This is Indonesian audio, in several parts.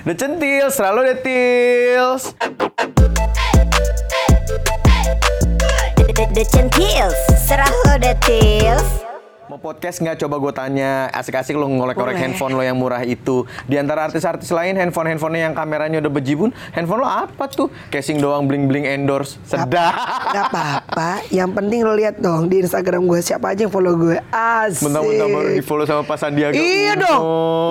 The Centils, selalu The Tils. The, the centils, serah lo the tils. Mau podcast nggak? Coba gue tanya. Asik-asik lo ngolek-ngolek handphone lo yang murah itu. Di antara artis-artis lain, handphone-handphonenya yang kameranya udah bejibun, handphone lo apa tuh? Casing doang, bling-bling endorse. Sedap. Gak apa-apa. Yang penting lo lihat dong di Instagram gue siapa aja yang follow gue. Asik. Mentang-mentang baru di follow sama Pak Sandiaga Iya Uno. dong.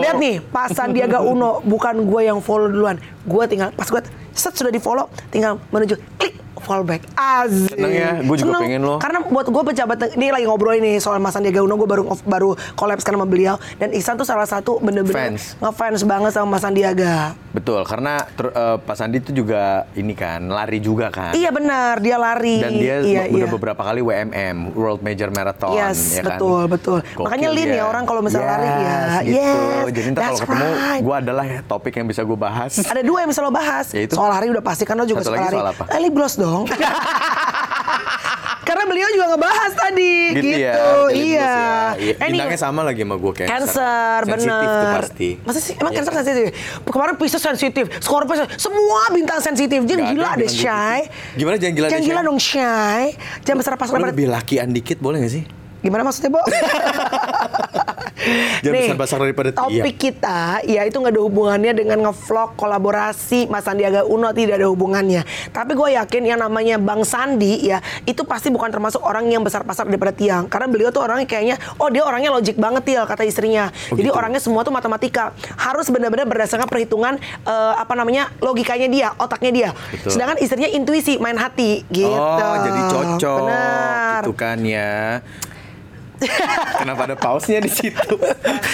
Lihat nih, Pak Sandiaga Uno bukan gue yang follow duluan. Gue tinggal pas gue set sudah di follow, tinggal menuju klik follow back. Asik. Seneng ya? Gua juga Seneng. pengen lo. Karena buat gue pejabat ini lagi ngobrol ini soal Mas Sandiaga Uno, gue baru baru collab sekarang sama beliau dan Ihsan tuh salah satu bener-bener Fans. ngefans banget sama Mas Sandiaga. Betul, karena ter- eh, Pak Sandi itu juga ini kan, lari juga kan. Iya benar, dia lari. Dan dia iya, udah iya. beberapa kali WMM, World Major Marathon. Yes, ya kan? betul, betul. Gokil Makanya Lin ya, orang kalau misalnya lari ya, gitu. yes, Jadi ntar kalau ketemu, right. gue adalah topik yang bisa gue bahas. Ada dua yang bisa lo bahas. Yaitu? Soal hari udah pasti kan lo juga Satu suka lagi lari. soal apa? Gloss dong. Karena beliau juga ngebahas tadi gitu, gitu. ya. Iya. ya. Iya, nih, Bintangnya sama lagi sama gue cancer. Cancer, Sensitif bener. tuh pasti. Masa sih? Emang Iya cancer sensitif? Kemarin Pisces sensitif, Scorpio sensitif. Semua bintang sensitif. Jangan gila yang deh, gitu. Gimana jangan gila deh, Jangan gila dong, Shy. Jangan besar pas lebih lakian dikit boleh gak sih? Gimana maksudnya, Bo? Jangan besar-besar daripada tiang. Topik kita, ya itu nggak ada hubungannya dengan ngevlog kolaborasi Mas Sandiaga Uno tidak ada hubungannya. Tapi gue yakin yang namanya Bang Sandi ya itu pasti bukan termasuk orang yang besar pasar daripada tiang. Karena beliau tuh orangnya kayaknya, oh dia orangnya logik banget til kata istrinya. Oh, Jadi gitu. orangnya semua tuh matematika. Harus benar-benar berdasarkan perhitungan eh, apa namanya logikanya dia, otaknya dia. Betul. Sedangkan istrinya intuisi, main hati gitu. Oh, jadi cocok. Benar. Gitu kan ya. Kenapa ada pausnya di situ?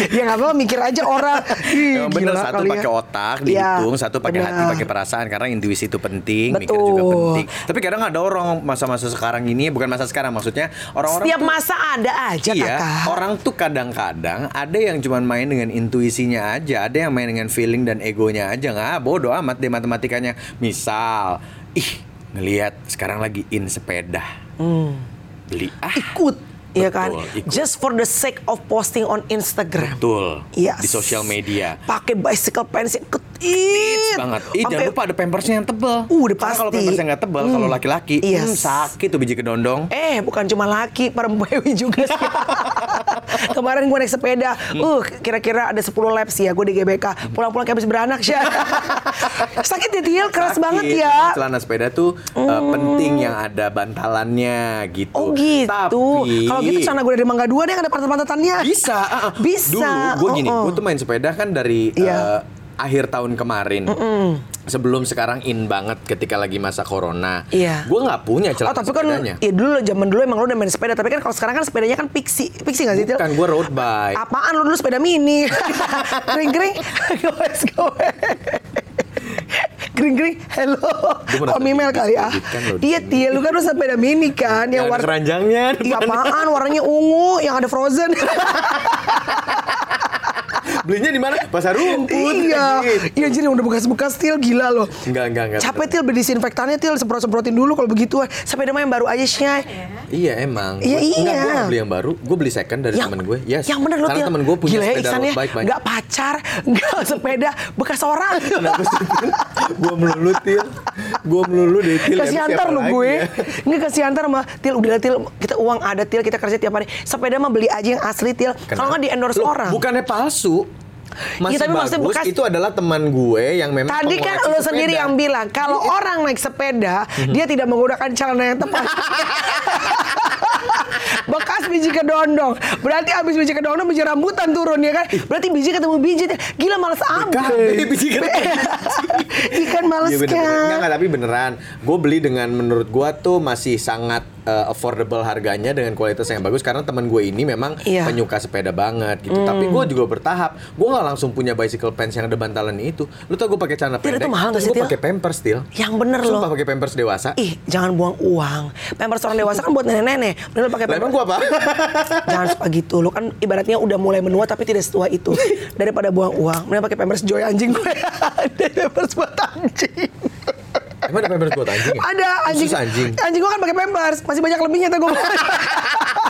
ya nggak apa mikir aja orang. Ih, bener gila satu kali ya. pakai otak Iya, dihitung, satu pakai hati, benar. pakai perasaan karena intuisi itu penting, mikir Betul. juga penting. Tapi kadang ada orang masa-masa sekarang ini, bukan masa sekarang maksudnya orang-orang Setiap tuh- masa ada aja Iya, kakak. orang tuh kadang-kadang ada yang cuma main dengan intuisinya aja, ada yang main dengan feeling dan egonya aja nggak bodoh amat deh matematikanya. Misal, ih ngelihat sekarang lagi in sepeda, beli ah Hmm. ikut, ya kan? Ikut. Just for the sake of posting on Instagram. betul Yes. di sosial media. Pakai bicycle pants yang ketit banget. Ih, jangan lupa ada pampersnya yang tebel. Uh, udah Karena kalau pasti. pampersnya nggak tebel, kalau laki-laki, Yes. hmm, sakit tuh biji kedondong. Eh, bukan cuma laki, perempuan juga sih. Kemarin gue naik sepeda, Hmm. uh, kira-kira ada 10 laps ya, gue di GBK. Pulang-pulang kayak habis beranak, sih. Sakit ya, Tiel, keras Sakit. banget ya. Hmm. Celana sepeda tuh uh, penting yang ada bantalannya gitu. Oh gitu. Tapi Kalau gitu sana gue dari Mangga Dua deh yang ada pantat-pantatannya. bisa. uh, uh. Bisa. Dulu gue gini, Oh, oh. gue tuh main sepeda kan dari Iya. uh, akhir tahun kemarin. Sebelum sekarang in banget ketika lagi masa corona. Iya. Gue nggak punya Oh celana tapi kan sepedanya. ya dulu zaman dulu emang lu udah main sepeda tapi kan kalau sekarang kan sepedanya kan pixie pixie nggak sih? Bukan gue road bike. Apaan lu dulu sepeda mini? kering kering, goes goes. Kering kering, hello. Om Mimel kali ah. lo di Iya Til, lu kan lu sepeda mini kan Yang warna keranjangnya Iya apaan warnanya ungu yang ada frozen. Belinya di mana? Pasar rumput. iya. Iya jadi udah bekas-bekas Til gila loh. Enggak, enggak, enggak. Capek Til beli disinfektannya Til semprot-semprotin dulu kalau begitu. Sepeda mah yang baru aja sih. Iya emang. Iya, Gua- Enggak, iya. gue beli yang baru. Gue beli second dari temen gue. Yes. Yang bener lo Karena Til. temen gue punya Gila ya sepeda road ya. bike banyak. Nggak pacar, nggak sepeda, bekas orang. Kenapa sih? gue melulu til. Gue melulu deh til. kasih antar lu gue. ya? Nggak kasih antar mah. Til udah Til, kita uang ada Til, kita kerja tiap hari. Sepeda mah beli aja yang asli Til. Kalau nggak di endorse Loh, orang. Bukannya palsu. Masih Iya, tapi bagus. bekas- Itu adalah teman gue yang memang Tadi kan lo sendiri yang bilang kalau orang naik sepeda dia tidak menggunakan celana yang tepat. Bekas biji kedondong. Berarti abis biji kedondong biji rambutan turun ya kan? Berarti biji ketemu biji. Gila males abis. biji ketemu Ikan males Iya bener, bener. kan. Enggak, enggak, tapi beneran. Gue beli dengan menurut gue tuh masih sangat eh, affordable harganya dengan kualitas yang bagus karena teman gue ini memang Iya. penyuka sepeda banget gitu. Tapi gue juga bertahap. Gue nggak langsung punya bicycle pants yang ada bantalan itu. Lu tau gue pakai celana Til, itu pendek. mahal Gue pakai pampers Til. Yang bener loh. Sumpah pakai pampers dewasa. Ih, jangan buang uang. Pampers orang dewasa kan buat nenek-nenek. Mending lo pakai emang gue apa? Jangan suka gitu. Lo kan ibaratnya udah mulai menua tapi tidak setua itu. Daripada buang uang. Mending pakai pampers joy anjing gue. Ada pampers buat anjing. Emang ada pampers buat anjing ya? Ada anjing. Khusus anjing. Anjing gue kan pakai pampers. Masih banyak lebihnya tuh gue.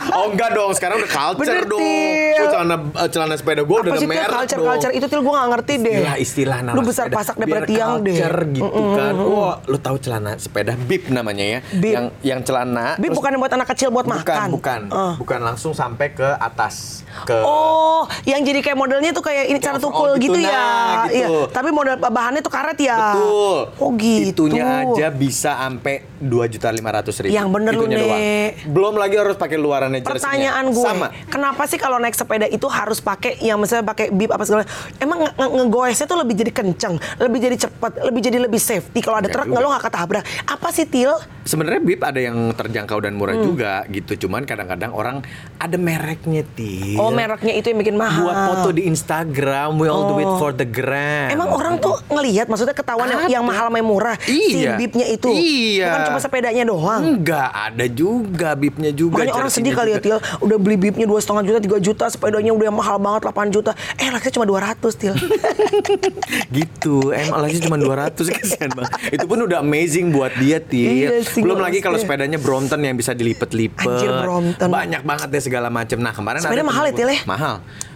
Oh enggak dong, sekarang udah culture Bener, dong. Oh, celana eh, celana sepeda gue udah Apa ada merek culture dong. culture itu Til gue gak ngerti deh. Istilah istilah nama Lu besar sepeda. pasak daripada tiang deh. culture gitu kan. Wah, lu tahu celana sepeda bib namanya ya? Bib. Yang yang celana Bib bukan yang buat anak kecil buat bukan, makan. bukan, Eh. bukan langsung sampai ke atas ke Oh, yang jadi kayak modelnya tuh kayak ini cara tukul overall gitu, gitu, ya. nah, gitu. Iya. Tapi model bahannya tuh karet ya. Betul. Oh gitu. Itunya aja bisa sampai dua juta lima ratus ribu. Yang bener lu. Nek. Belum lagi harus pakai luarannya jersey-nya. Pertanyaan gue, Sama. kenapa sih kalau naik sepeda itu harus pakai yang misalnya pakai bib apa segala? Emang nge- nge- ngegoesnya tuh lebih jadi kenceng, lebih jadi cepat, lebih jadi lebih safety. Kalau ada truk nggak lo nggak ketabrak. Apa sih Til? Sebenarnya bib ada yang terjangkau dan Hmm. murah juga gitu. Cuman kadang-kadang orang ada mereknya til. Oh mereknya itu yang bikin mahal. Buat foto di Instagram, we all do it for the gram. Emang orang tuh ngelihat maksudnya ketahuan yang, yang mahal sama yang murah Iya. si bibnya itu. Iya. Bukan cuma sepedanya doang. Enggak, ada juga bibnya juga. Makanya orang sedih kali ya. Til. Udah beli bibnya dua setengah juta, 3 juta Sepedanya udah mahal banget 8 juta. Eh laknya cuma 200 Til. Gitu. Emang lagi cuma 200 kasihan banget. Itu pun udah amazing buat dia Til. Iya belum lagi kalau sepedanya Brompton yang bisa dilipet-lipet. Anjir, Brompton. banyak banget deh segala macam nah kemarin Sepeda ada mahal ya, Til, ya? mahal.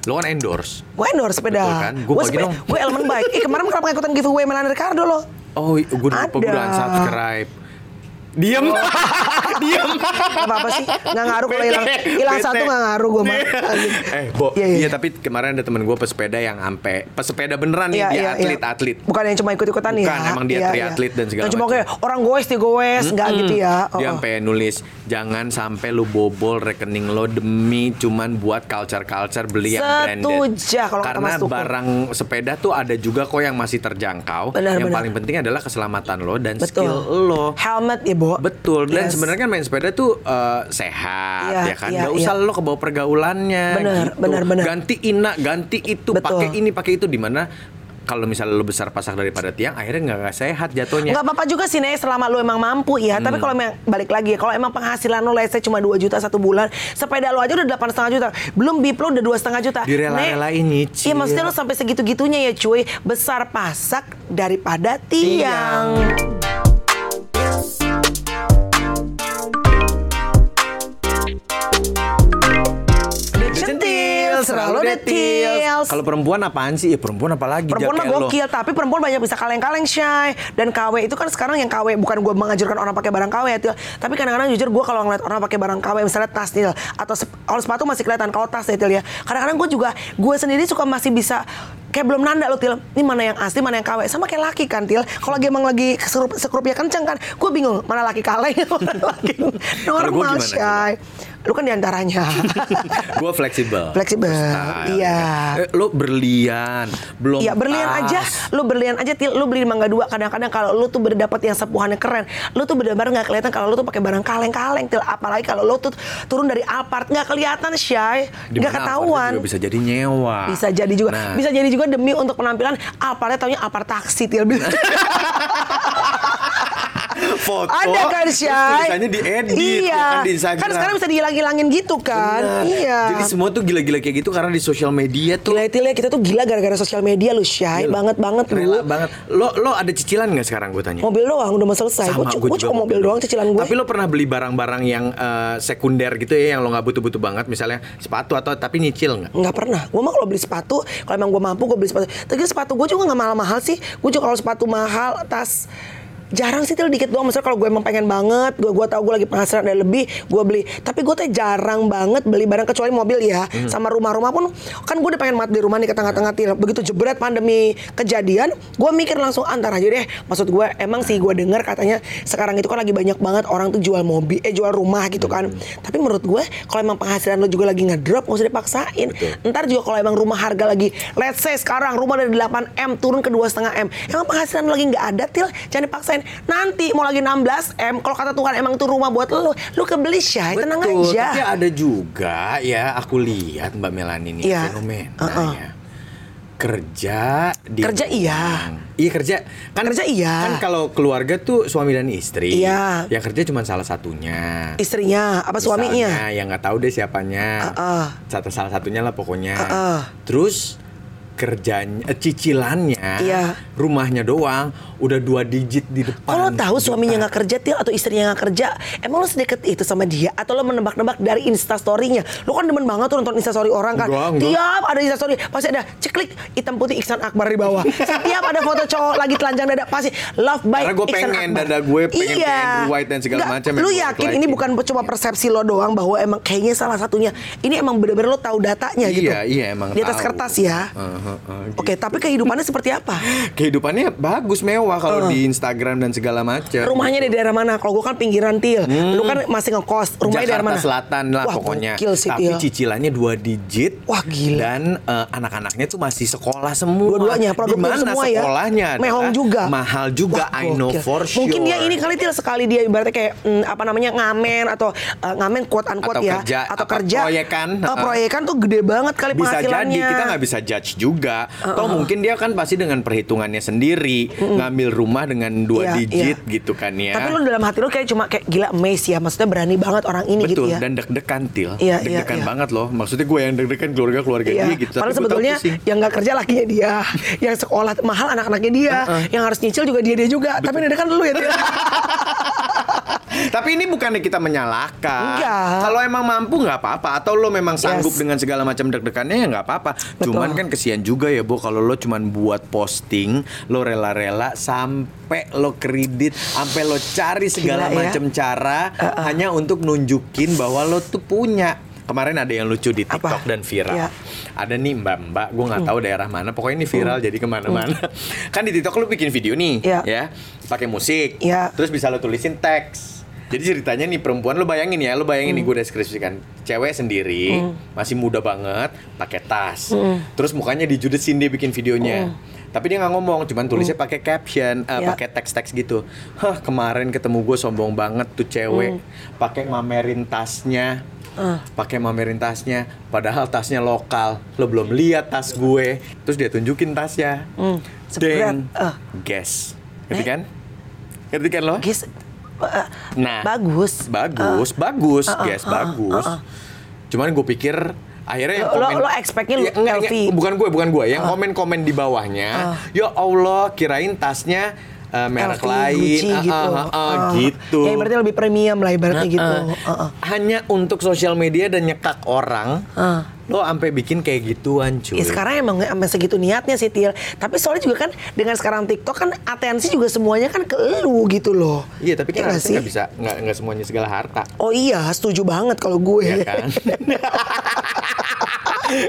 Lo kan endorse. Gue endorse sepeda. Betul kan? Bagi dong. Gue elemen bike Eh kemarin kenapa gak ikutan giveaway Melan Ricardo lo? oh gue lupa gue unsubscribe Diem, diem. Gak apa-apa sih Gak ngaruh kalau hilang Hilang satu gak ngaruh gue mah eh, Bo, Iya, iya, iya. tapi kemarin ada temen gue pesepeda yang ampe pesepeda beneran nih Iya, dia iya, iya. atlet-atlet. Bukan yang cuma ikut-ikutan ya Bukan, emang dia Iya, triatlet iya. dan segala Yang cuma macam. kayak orang goes dia goes Nggak gitu ya Dia Oh, oh. sampai nulis jangan sampai lu bobol rekening lo demi cuman buat culture-culture beli yang branded. Setuju, kalau kata Karena barang sepeda tuh ada juga kok yang masih terjangkau. Benar, yang benar. paling penting adalah keselamatan lo dan Betul skill lo. Helmet ya Bo Betul. Dan Yes. sebenarnya kan main sepeda tuh eh, sehat Iya, ya kan. iya, Gak usah iya. lo kebawa pergaulannya Benar, gitu. benar, benar. Ganti ina, ganti itu, pakai ini, pakai itu di mana kalau misalnya lo besar pasak daripada tiang akhirnya nggak sehat jatuhnya. Nggak apa-apa juga sih Nek selama lu emang mampu ya. Tapi Hmm. kalau emang balik lagi ya, kalau emang penghasilan let's say cuma 2 juta satu bulan, sepeda lu aja udah delapan setengah juta, belum bip lu udah dua setengah juta. Direla-relain nyicil. Iya maksudnya lu sampai segitu-gitunya ya cuy. Besar pasak daripada tiang. Selalu detil. Kalau perempuan apaan sih? Ya perempuan apalagi Perempuan mah kayak lo. gokil, tapi perempuan banyak bisa kaleng-kaleng shy. Dan KW itu kan sekarang yang KW bukan gue mengajarkan orang pakai barang KW ya, Til. Tapi kadang-kadang jujur gue kalau ngeliat orang pakai barang KW misalnya tas Til atau sep- kalau sepatu masih kelihatan kalau tas ya Til ya. Kadang-kadang gue juga gue sendiri suka masih bisa kayak belum nanda lo Til. Ini mana yang asli, mana yang KW. Sama kayak laki kan Til. Kalau lagi emang lagi sekrup sekrupnya kenceng kan, gue bingung mana laki kaleng, mana laki normal shy. Lu kan di antaranya. Gue fleksibel. Fleksibel, Style, iya. ya. Eh, lo berlian, belum Iya berlian tas. aja, lu berlian aja, til, lu beli mangga dua. Kadang-kadang kalau lu tuh berdapat yang sepuhannya keren, lu tuh benar-benar nggak kelihatan kalau lu tuh pakai barang kaleng-kaleng, til. Apalagi kalau lu tuh turun dari Alphard nggak kelihatan shy, nggak ketahuan. Juga bisa jadi nyewa. Bisa jadi juga, Nah, bisa jadi juga demi untuk penampilan Alphardnya taunya Alphard taksi, til. foto. Ada kan Shay? tulisannya diedit Iya. di Instagram. Kan sekarang bisa dihilang-hilangin gitu kan. Benar. Iya. Jadi semua tuh gila-gila kayak gitu karena di sosial media tuh Gila ya kita tuh gila gara-gara sosial media lu Shay. Gila. Banget banget lu. rela banget. Lo lo ada cicilan nggak sekarang gue tanya? Mobil doang udah mau selesai. Gue Sama, gua juga cuma mobil doang cicilan gue. Tapi lo pernah beli barang-barang yang eh, sekunder gitu ya yang lo nggak butuh-butuh banget misalnya sepatu atau tapi nyicil nggak? Nggak pernah. Gue mah kalau beli sepatu, kalau emang gue mampu gue beli sepatu. Tapi sepatu gue juga nggak mahal-mahal sih. Gue juga kalau sepatu mahal, tas jarang sih til dikit doang. Misalnya kalau gue emang pengen banget, gue gue tahu gue lagi penghasilan ada lebih, gue beli. Tapi gue tuh jarang banget beli barang kecuali mobil ya. Sama rumah-rumah pun kan gue udah pengen mat di rumah nih ke tengah-tengah til. Begitu jebret pandemi kejadian, gue mikir langsung antar aja deh. Maksud gue emang sih gue dengar katanya sekarang itu kan lagi banyak banget orang tuh jual mobil, eh jual rumah gitu kan. Tapi menurut gue kalau emang penghasilan lo juga lagi ngedrop, nggak usah dipaksain. Ntar juga kalau emang rumah harga lagi, let's say sekarang rumah dari 8 m turun ke 2,5 m, emang penghasilan lo lagi nggak ada til, jangan dipaksain. Nanti mau lagi 16 m, kalau kata Tuhan emang itu rumah buat lo, lo kebeli shy, tenang Betul, aja. tapi ada juga ya aku lihat Mbak Melani ini Iya. fenomena Uh-uh. ya. Kerja di Kerja iya. Iya kerja. Kan Kerja iya. Kan kalau keluarga tuh suami dan istri. Iya. Yang kerja cuma salah satunya. Istrinya apa suaminya? Misalnya, yang nggak tahu deh siapanya. Uh-uh. Satu salah satunya lah pokoknya. Uh-uh. Terus kerjanya eh, cicilannya Iya. rumahnya doang udah dua digit di depan. Kalau tahu Juta. suaminya nggak kerja til atau istrinya nggak kerja, emang lo sedekat itu sama dia atau lo menebak-nebak dari instastorynya? Lo kan demen banget tuh nonton instastory orang kan. Enggak, enggak. Tiap ada instastory pasti ada ceklik hitam putih Iksan Akbar di bawah. Setiap ada foto cowok lagi telanjang dada pasti love by Karena gue Iksan pengen Akbar. dada gue pengen iya. Andrew White dan segala macam gue yakin ini bukan cuma persepsi lo doang bahwa emang kayaknya salah satunya ini emang bener-bener lo tahu datanya gitu. Iya, iya, emang Di atas tahu. kertas ya. Uh, uh, uh, gitu. Oke, tapi kehidupannya seperti apa? Kehidupannya bagus mewah kalau Uh. di Instagram dan segala macam. Rumahnya di daerah mana? Kalau gue kan pinggiran til. Lu kan masih ngekos. Rumahnya Jakarta daerah mana? Selatan lah Wah, pokoknya. gokil sih, Tapi Til. cicilannya dua digit. Wah, gila. Dan eh, anak-anaknya tuh masih sekolah semua. Dua-duanya, Di produk semua ya. sekolahnya? adalah Mehong juga. Mahal juga. Wah, I know gokil. for sure. Mungkin dia ini kali til sekali dia ibaratnya kayak mm, apa namanya ngamen atau uh, ngamen quote unquote Atau ya kerja, atau apa, kerja proyekan. Uh-uh. proyekan tuh gede banget kali bisa penghasilannya. jadi kita nggak bisa judge juga. Toh mungkin dia kan pasti dengan perhitungannya sendiri ngambil rumah dengan dua Iya, digit iya. gitu kan ya. Tapi lu dalam hati lu kayak cuma kayak gila amazed ya, maksudnya berani banget orang ini Betul gitu ya. dan deg-degan til, Iya, iya, deg-degan iya. banget loh. Maksudnya gue yang deg-degan keluarga keluarga Iya. dia gitu. Padahal Tapi sebetulnya yang nggak kerja lakinya dia, yang sekolah mahal anak-anaknya dia, yang harus nyicil juga dia dia juga. Tapi ini kan lu ya. Tapi ini bukannya kita menyalahkan. Enggak. Kalau emang mampu nggak apa-apa. Atau lo memang sanggup Yes. dengan segala macam deg-degannya ya nggak apa-apa. Cuman kan kesian juga ya, Bo. Kalau lo cuman buat posting, lo rela-rela sampai lo kredit, sampai lo cari segala ya. macam cara hanya untuk nunjukin bahwa lo tuh punya. Kemarin ada yang lucu di Apa? TikTok dan viral. Iya. Ada nih mbak-mbak, gue nggak tahu daerah mana. Pokoknya ini viral jadi ke mana-mana. kan di TikTok lo bikin video nih, Iya. ya, pakai musik. Iya. Terus bisa lo tulisin teks. Jadi ceritanya nih perempuan lo bayangin ya, lo bayangin nih gue deskripsikan cewek sendiri masih muda banget, pakai tas, terus mukanya dijudesin dia bikin videonya. Tapi dia nggak ngomong, cuman tulisnya pakai caption, eh, Ya. pakai teks-teks gitu. Hah kemarin ketemu gue sombong banget tuh cewek, pakai mamerin tasnya, pakai mamerin tasnya, padahal tasnya lokal. Lo belum lihat tas gue, terus dia tunjukin tasnya. Seberat, Deng, eh. guess, ngerti Eh? kan? Ngerti kan lo? Guys, Nah, bagus. bagus, bagus, uh, uh, guys, uh, uh, bagus. uh, uh. Cuman gue pikir akhirnya yang Lo- lo- komen lo expect-nya Ya, enggak, enggak, bukan gue, bukan gue. Yang komen-komen di bawahnya, ya Allah, kirain tasnya eh, merek LV, lain, Gucci Ah, gitu. ah, ah, ah, Ah. gitu. Ya berarti lebih premium lah ibaratnya gitu. Ah, Ah, ah. Hanya untuk sosial media dan nyekak orang, Ah. lo sampai bikin kayak gituan, cuy. Ya sekarang emang emang segitu niatnya sih Til. Tapi soalnya juga kan dengan sekarang TikTok kan atensi juga semuanya kan ke lu gitu loh. Iya, tapi kan Ya nggak nggak bisa, nggak nggak semuanya segala harta. Oh iya, setuju banget kalau gue. ya kan?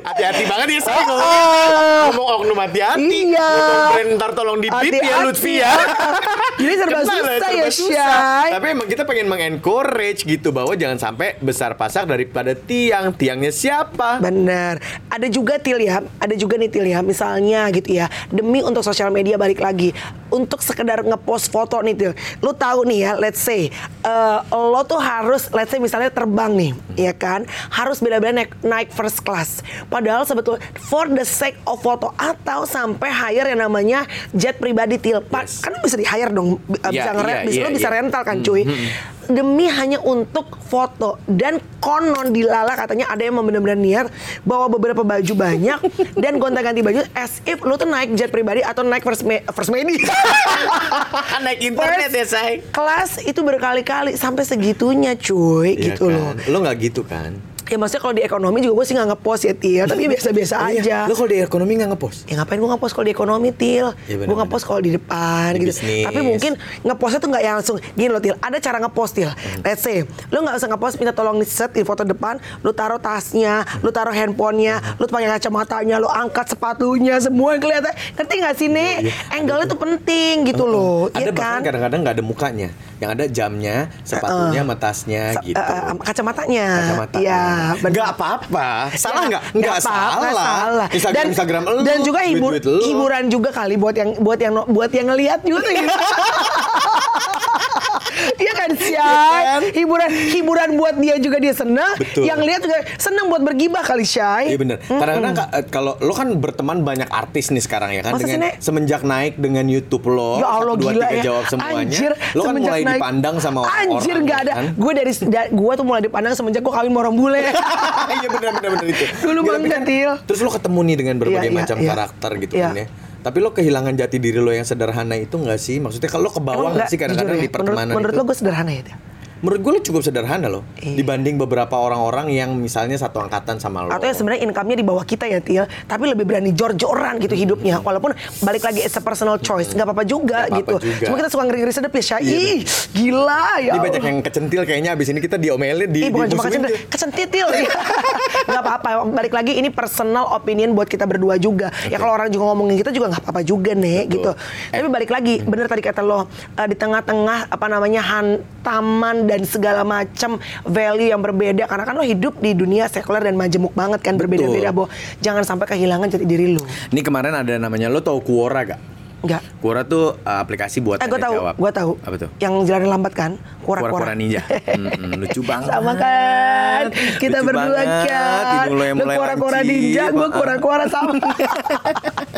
hati-hati banget ya saya ngomong, Ah. ngomong oknum hati-hati. Iya. Ngomong brand ntar tolong di beat ya. Lutfi ya. Jadi serba Kenal susah serba ya, susah. Syai. Tapi emang kita pengen mengencourage gitu bahwa jangan sampai besar pasak daripada tiang. Tiangnya siapa? Bener. Ada juga Til ya, ada juga nih Til ya, misalnya gitu ya, demi untuk sosial media balik lagi, untuk sekedar ngepost foto nih Til. Lu tahu nih ya, let's say, eh, lo tuh harus, let's say misalnya terbang nih, ya kan, harus beda-beda naik, naik first class. Padahal sebetulnya for the sake of foto atau sampai hire yang namanya jet pribadi Til. Yes. Kan bisa di hire dong, bi- Iya, bisa ngeret, iya, bisa, iya, lo bisa iya. rental kan cuy. Demi hanya untuk foto dan konon dilala katanya ada yang benar-benar niat bawa beberapa baju banyak dan gonta-ganti baju as if lu tuh naik jet pribadi atau naik first ma- first medi. Naik internet ya, say. Kelas itu berkali-kali sampai segitunya cuy Iya gitu kan? loh. Lo nggak gitu kan? Ya maksudnya kalau di ekonomi juga gue sih nggak ngepost ya Til, tapi biasa-biasa iya. aja. Lo kalau di ekonomi nggak ngepost? Ya ngapain gue ngepost kalau di ekonomi Til bener, Gue ngepost kalau di depan Di gitu bisnis. Tapi mungkin ngepostnya tuh nggak yang langsung Gini loh Til, ada cara ngepost Til Hmm. Let's say, lu nggak usah ngepost minta tolong di set di foto depan Lu taruh tasnya, lu taruh handphonenya Hmm. Lu pakai kacamatanya, lu angkat sepatunya Semua yang kelihatan Ngerti nggak sih Nek? Angle-nya tuh penting gitu loh Iya, Ada Iya bahkan kan? kadang-kadang nggak ada mukanya, yang ada jamnya, sepatunya, sama tasnya Sa- gitu. eh, kacamatanya Kacamata. Iya. Nggak apa-apa. Salah Ya, nggak? Nggak apa-apa, salah. nggak salah. Instagram dan, Instagram elu, dan juga hibur, hiburan juga kali buat yang buat yang buat yang ngelihat juga. Iya kan Syai? kan? Hiburan hiburan buat dia juga dia senang. Betul. Yang lihat juga senang buat bergibah kali Syai. Iya bener. Kadang-kadang ka- eh, kalau lo kan berteman banyak artis nih sekarang ya kan Masa dengan Nek? semenjak naik dengan YouTube lo, Ya Allah dua, gila tiga ya. jawab semuanya, Anjir, lo kan mulai naik- dipandang sama orang-orang. Anjir nggak ya ada. kan? Gue dari da, gue tuh mulai dipandang semenjak gue kawin sama orang bule. Iya bener bener bener itu. Dulu banget, Til. Terus lo ketemu nih dengan berbagai iya, macam iya. karakter gitu Iya. kan ya. Tapi lo kehilangan jati diri lo yang sederhana itu nggak sih? Maksudnya kalau lo ke bawah nggak sih kadang-kadang jujur di ya, pertemanan menurut, menurut itu? lo gue sederhana ya? Menurut gue lo cukup sederhana loh Iya. dibanding beberapa orang-orang yang misalnya satu angkatan sama lo. Atau yang sebenarnya income-nya di bawah kita ya Til Tapi lebih berani jor-joran gitu hidupnya Walaupun balik lagi it's a personal choice nggak apa-apa juga Nggak apa-apa gitu juga. Cuma kita suka ngeri-ngeri sedep ya Syai Iya, Ih, Gila ya Ini banyak yang kecentil kayaknya abis ini kita diomelin di Ih, bukan cuma dimusuhin kecentil, tuh. kecentitil. Gak apa-apa. Balik lagi ini personal opinion buat kita berdua juga. Ya kalau orang juga ngomongin kita juga nggak apa-apa juga nih Betul. gitu. Tapi balik lagi, bener tadi kata lo eh, di tengah-tengah apa namanya hantaman dan segala macam value yang berbeda. Karena kan lo hidup di dunia sekuler dan majemuk banget kan berbeda-beda. Bo. Jangan sampai kehilangan jati diri lo. Ini kemarin ada namanya lo tau Quora gak? Enggak. Quora tuh uh, aplikasi buat Eh tanya tahu, jawab. gue tahu. Apa tuh? Yang jalan lambat kan, Quora kura-kura. Ninja. Hmm, lucu banget. Sama kan, kita Lucu berdua banget. kan. Lu mulai kura-kura lancip. ninja, gue Ah. kura-kura sama.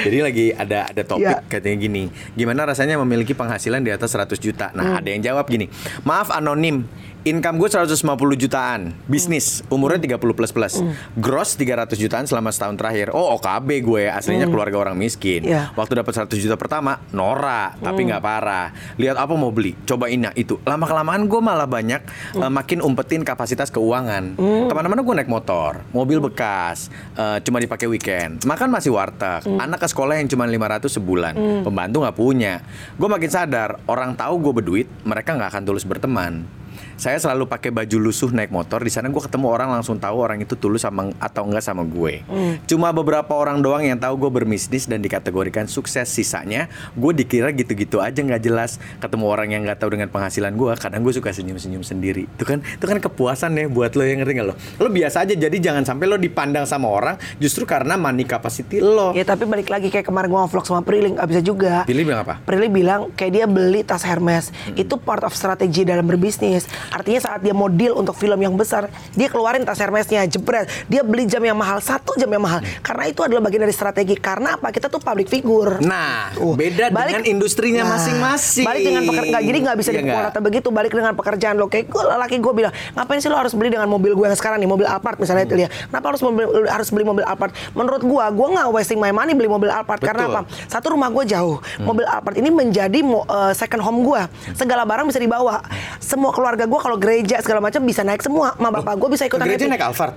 Jadi lagi ada ada topik Iya. katanya gini, gimana rasanya memiliki penghasilan di atas 100 juta? Nah, Hmm. ada yang jawab gini, maaf anonim, income gue 150 jutaan, bisnis, umurnya 30 plus plus, Hmm. gross 300 jutaan selama setahun terakhir. Oh, OKB gue, aslinya keluarga orang miskin. Iya. Waktu dapat 100 juta pertama, Nora, tapi Hmm. nggak parah. Lihat apa mau beli, cobain nah itu. Lama kelamaan gue malah banyak Hmm. eh, makin umpetin kapasitas keuangan. Ke mana-mana gue naik motor, mobil bekas, eh, cuma dipakai weekend. Makan masih warteg, Hmm. anak ke sekolah yang cuma 500 sebulan, pembantu nggak punya. Gue makin sadar orang tahu gue berduit, mereka nggak akan tulus berteman. Saya selalu pakai baju lusuh naik motor. Di sana gue ketemu orang langsung tahu orang itu tulus sama atau enggak sama gue. Cuma beberapa orang doang yang tahu gue berbisnis dan dikategorikan sukses. Sisanya gue dikira gitu-gitu aja nggak jelas. Ketemu orang yang nggak tahu dengan penghasilan gue, kadang gue suka senyum-senyum sendiri. Itu kan, itu kan kepuasan ya buat lo yang ngerti nggak lo? Lo biasa aja. Jadi jangan sampai lo dipandang sama orang justru karena money capacity lo. ya tapi balik lagi kayak kemarin gue vlog sama Prilly nggak bisa juga. Pilih bilang apa? Prilly bilang kayak dia beli tas Hermes itu part of strategi dalam berbisnis. Artinya saat dia mau deal untuk film yang besar, dia keluarin tas Hermesnya, jebret. Dia beli jam yang mahal, satu jam yang mahal. Karena itu adalah bagian dari strategi. Karena apa? Kita tuh public figure. Nah, Tuh. beda dengan industrinya Nah, masing-masing. Balik dengan pekerjaan, jadi nggak bisa Iya dipukul nggak? rata begitu. Balik dengan pekerjaan lo. Kayak gue, laki gue bilang, ngapain sih lo harus beli dengan mobil gue yang sekarang nih, mobil Alphard misalnya itu ya. Kenapa harus mobil, harus beli mobil Alphard? Menurut gue, gue nggak wasting my money beli mobil Alphard. Karena Betul. apa? Satu rumah gue jauh. Mobil Alphard ini menjadi mo- eh, second home gue. Segala barang bisa dibawa. Semua keluarga gue kalau gereja segala macam bisa naik semua. Ma bapak gue bisa Ke ikutan gereja naik Alphard.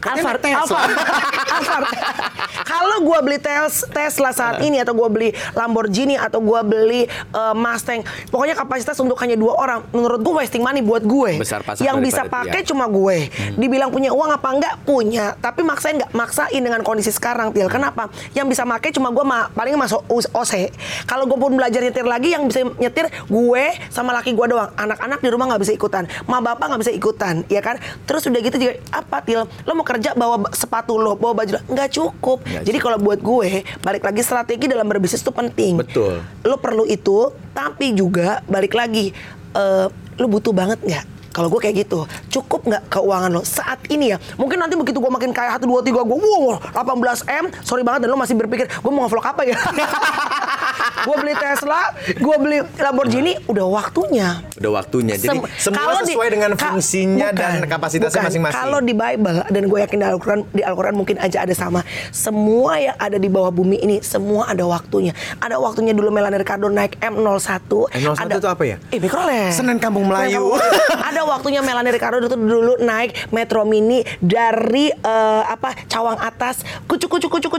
Alphard, naik Tesla. Alphard, Alphard. Kalau gue beli tes, Tesla saat ini atau gue beli Lamborghini atau gue beli eh, Mustang, pokoknya kapasitas untuk hanya dua orang, menurut gue wasting money buat gue. Besar Yang bisa pakai cuma gue. Dibilang punya uang apa enggak? Punya. Tapi maksain nggak? Maksain dengan kondisi sekarang, Til. Kenapa? Yang bisa pakai cuma gue ma paling masuk OC. Kalau gue pun belajar nyetir lagi, yang bisa nyetir gue sama laki gue doang. Anak-anak di rumah nggak bisa ikutan. Ma bapak nggak bisa ikutan, ya kan? Terus udah gitu juga apa, Til? Lo mau kerja bawa sepatu lo, bawa baju lo, nggak cukup. Nggak Jadi kalau buat gue, balik lagi strategi dalam berbisnis itu penting. Betul. Lo perlu itu, tapi juga balik lagi, eh, lo butuh banget nggak? Kalau gue kayak gitu, cukup nggak keuangan lo saat ini ya? Mungkin nanti begitu gue makin kaya satu dua tiga gue, wow 18 m, sorry banget dan lo masih berpikir gue mau vlog apa ya? gue beli Tesla, gue beli Lamborghini, udah waktunya. Udah waktunya. Jadi Sem- semua kalau di- sesuai dengan ka- fungsinya bukan, dan kapasitasnya masing-masing. Kalau di Bible dan gue yakin di Al-Quran di Al-Quran mungkin aja ada sama. Semua yang ada di bawah bumi ini semua ada waktunya. Ada waktunya dulu Melanie Ricardo naik M01. M01 ada, itu apa ya? Eh, Mikrolet. Senen Kampung Melayu. Senen Kampung Melayu. ada waktunya Melanie Ricardo itu dulu naik Metro Mini dari eh, apa Cawang atas kucuk kucuk kucuk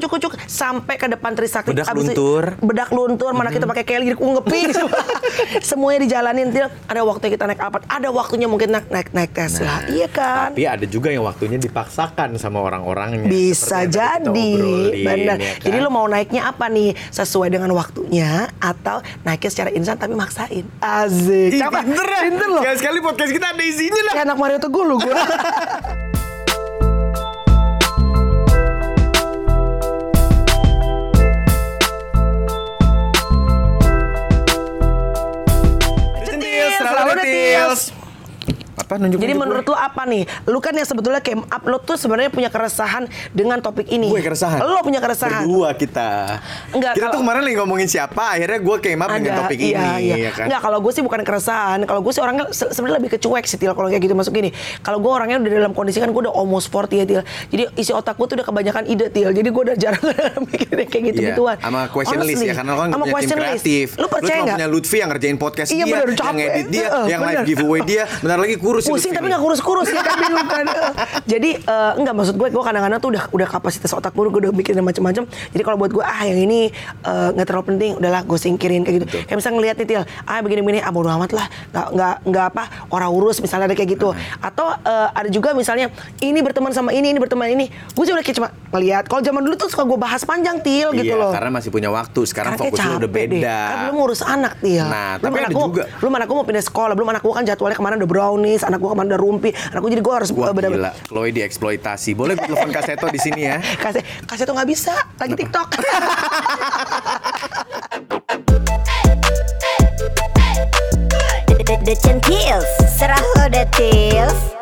sampai ke depan Trisakti. Bedak Abis itu- luntur. bedak luntur mana kita pakai Kelly jadi ngeping semuanya dijalanin Til. ada waktunya kita naik Alphard ada waktunya mungkin naik naik, naik Tesla. Iya kan? Tapi ada juga yang waktunya dipaksakan sama orang-orangnya. bisa jadi. benar ya kan? jadi lo mau naiknya apa nih? Sesuai dengan waktunya atau naiknya secara instan tapi maksain. Asik. Ih, pinter pinter loh Sekali sekali podcast kita ada isinya lah. kayak anak Mario Teguh lu gue Deus. Apa nunjukin Jadi ke gue? menurut lu apa nih? Lu kan yang sebetulnya came up, lu tuh sebenarnya punya keresahan dengan topik ini. Gue keresahan. Lo punya keresahan. Berdua kita. Enggak, kita kalau- tuh kemarin lagi ngomongin siapa, akhirnya gue came up dengan topik iya, ini, iya. ya kan? Enggak, kalau gue sih bukan keresahan. Kalau gue sih orangnya se- sebenarnya lebih kecuek sih, Til. Kalau kayak gitu masuk gini. Kalau gue orangnya udah dalam kondisi kan gue udah almost 40 ya, Til. Jadi isi otak gue tuh udah kebanyakan ide, Til. Jadi gue udah jarang mikirin kayak gitu-gituan. Iya, sama questionlist Honestly. ya karena lo kan punya tim kreatif. Lu percaya cuma nggak? punya Lutfi yang ngerjain podcast Iya, dia, bener, yang edit dia, Heeh, yang live giveaway dia. Bentar lagi kurus si pusing tapi nggak kurus-kurus ya kan bingung kan jadi eh, enggak maksud gue gue kadang-kadang tuh udah udah kapasitas otak gue gue udah bikin macam-macam jadi kalau buat gue ah yang ini eh, nggak terlalu penting udahlah gue singkirin kayak gitu kayak misalnya ngeliat nih Til ah begini-begini ah bodo amat lah nggak nggak nggak apa orang urus misalnya ada kayak gitu atau eh, ada juga misalnya ini berteman sama ini ini berteman ini gue sih udah kayak cuma ngeliat kalau zaman dulu tuh suka gue bahas panjang Til gitu Iya, loh karena masih punya waktu. Sekarang kayak fokus lu udah capek deh. beda. Kan belum ngurus anak Til. Nah, belum tapi ada gua, juga. Belum anak gue mau pindah sekolah. Belum anak gue kan jadwalnya kemarin udah brownies. Anak gue kemarin udah rumpi. Anak gue jadi gue harus Wah eh, bener-bener- gila, Chloe dieksploitasi. Boleh gue telepon Kaseto di sini ya? kasih tuh nggak bisa lagi TikTok. The Centils Serah lo deh Tils